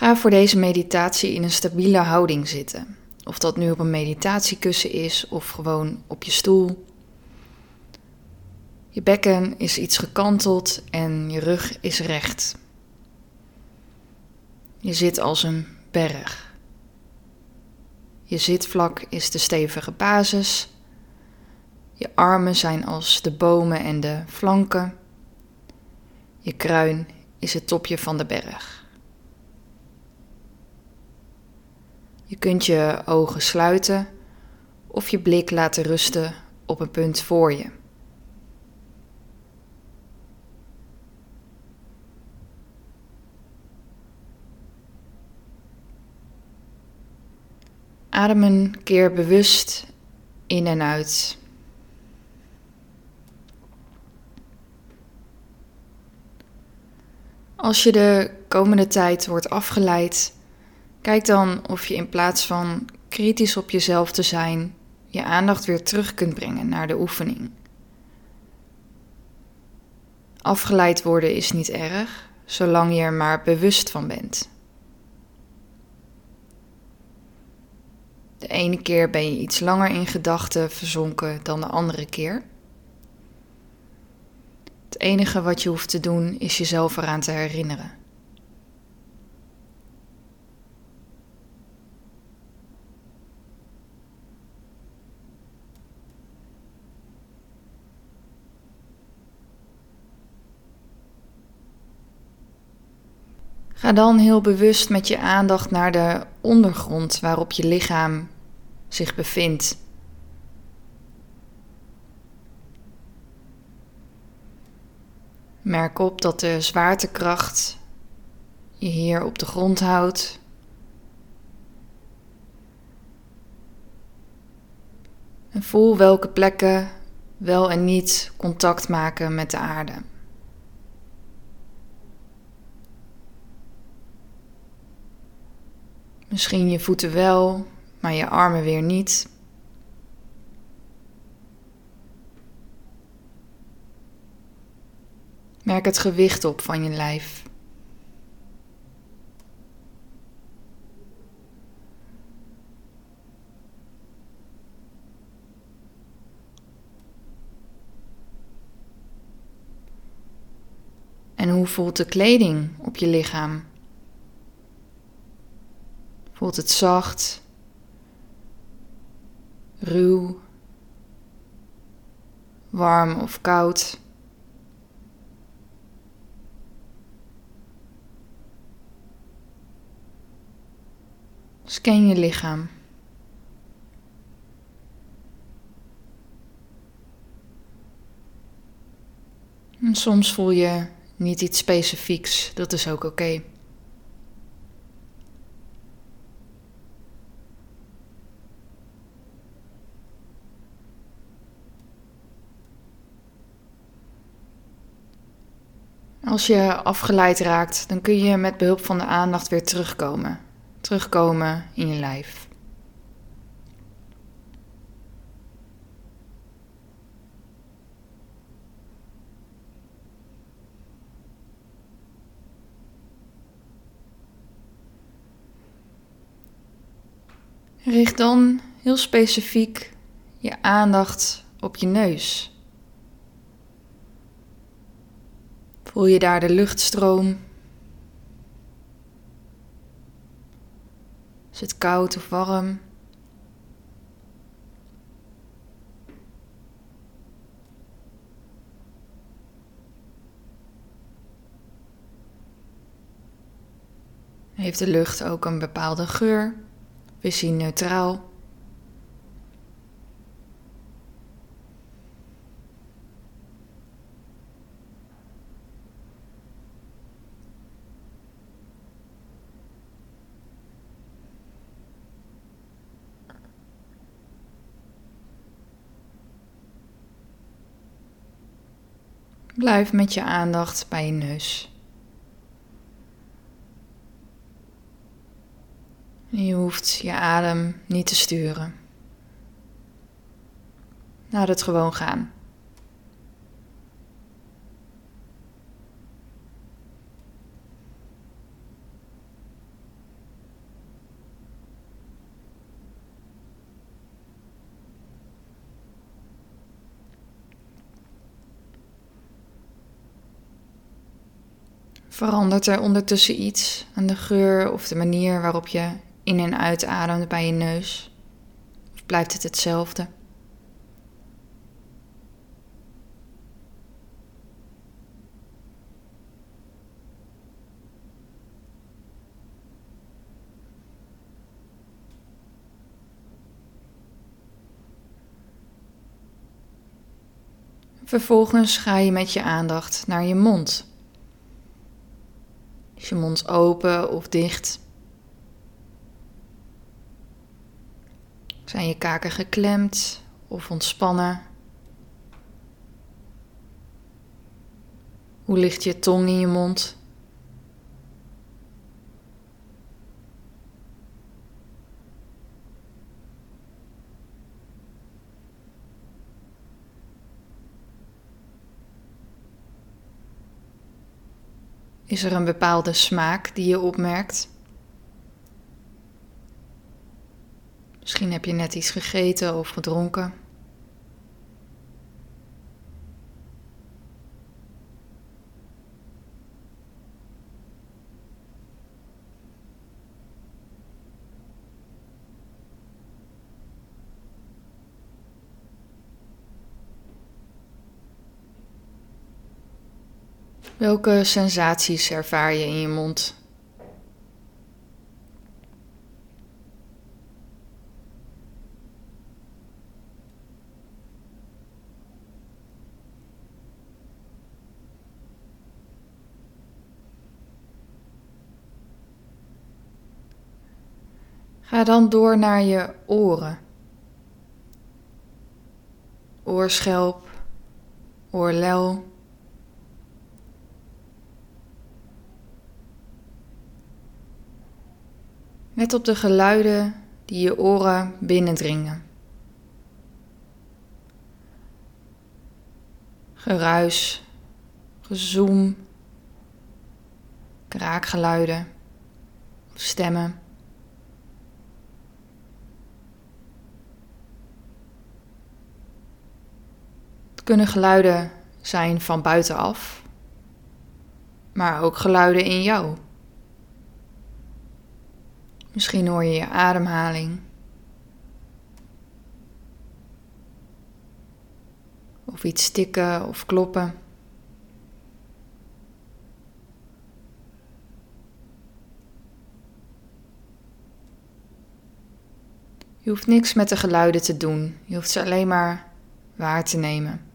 Ga voor deze meditatie in een stabiele houding zitten. Of dat nu op een meditatiekussen is of gewoon op je stoel. Je bekken is iets gekanteld en je rug is recht. Je zit als een berg. Je zitvlak is de stevige basis. Je armen zijn als de bomen en de flanken. Je kruin is het topje van de berg. Je kunt je ogen sluiten of je blik laten rusten op een punt voor je. Adem een keer bewust in en uit. Als je de komende tijd wordt afgeleid, kijk dan of je in plaats van kritisch op jezelf te zijn, je aandacht weer terug kunt brengen naar de oefening. Afgeleid worden is niet erg, zolang je er maar bewust van bent. De ene keer ben je iets langer in gedachten verzonken dan de andere keer. Het enige wat je hoeft te doen is jezelf eraan te herinneren. Ga dan heel bewust met je aandacht naar de ondergrond waarop je lichaam zich bevindt. Merk op dat de zwaartekracht je hier op de grond houdt. En voel welke plekken wel en niet contact maken met de aarde. Misschien je voeten wel, maar je armen weer niet. Merk het gewicht op van je lijf. En hoe voelt de kleding op je lichaam? Voelt het zacht, ruw, warm of koud? Scan je lichaam. En soms voel je niet iets specifieks, dat is ook oké. Als je afgeleid raakt, dan kun je met behulp van de aandacht weer terugkomen. Terugkomen in je lijf. Richt dan heel specifiek je aandacht op je neus. Voel je daar de luchtstroom? Is het koud of warm? Heeft de lucht ook een bepaalde geur? Is hij neutraal? Blijf met je aandacht bij je neus. Je hoeft je adem niet te sturen. Laat het gewoon gaan. Verandert er ondertussen iets aan de geur of de manier waarop je in en uitademt bij je neus? Of blijft het hetzelfde? Vervolgens ga je met je aandacht naar je mond. Is je mond open of dicht? Zijn je kaken geklemd of ontspannen? Hoe ligt je tong in je mond? Is er een bepaalde smaak die je opmerkt? Misschien heb je net iets gegeten of gedronken. Welke sensaties ervaar je in je mond? Ga dan door naar je oren. Oorschelp, oorlel. Let op de geluiden die je oren binnendringen. Geruis, gezoem, kraakgeluiden stemmen. Het kunnen geluiden zijn van buitenaf, maar ook geluiden in jou. Misschien hoor je je ademhaling. Of iets tikken of kloppen. Je hoeft niks met de geluiden te doen. Je hoeft ze alleen maar waar te nemen.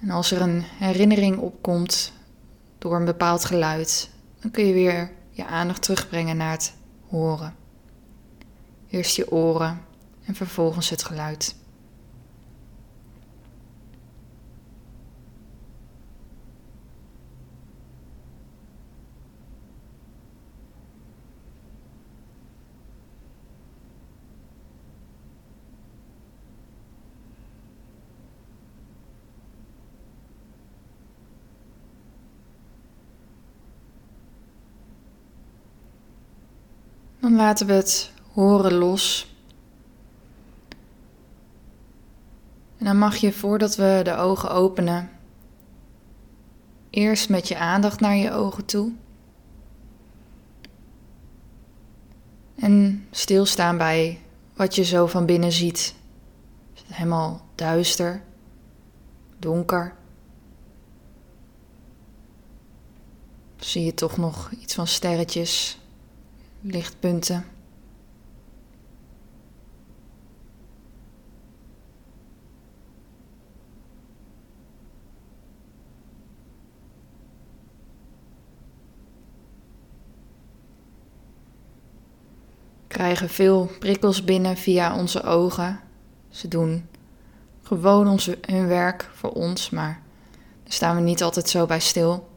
En als er een herinnering opkomt door een bepaald geluid, dan kun je weer je aandacht terugbrengen naar het horen. Eerst je oren en vervolgens het geluid. Dan laten we het horen los. En dan mag je voordat we de ogen openen, eerst met je aandacht naar je ogen toe. En stilstaan bij wat je zo van binnen ziet. Is het helemaal duister, donker? Zie je toch nog iets van sterretjes lichtpunten. krijgen veel prikkels binnen via onze ogen. Ze doen gewoon onze, hun werk voor ons, maar daar staan we niet altijd zo bij stil.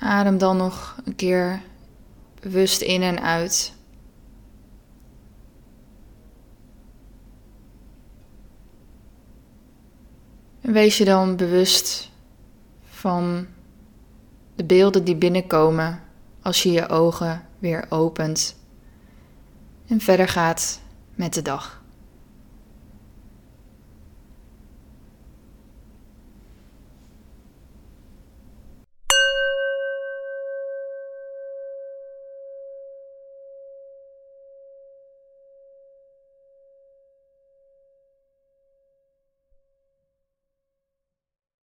adem dan nog een keer bewust in en uit. En wees je dan bewust van de beelden die binnenkomen als je je ogen weer opent en verder gaat met de dag.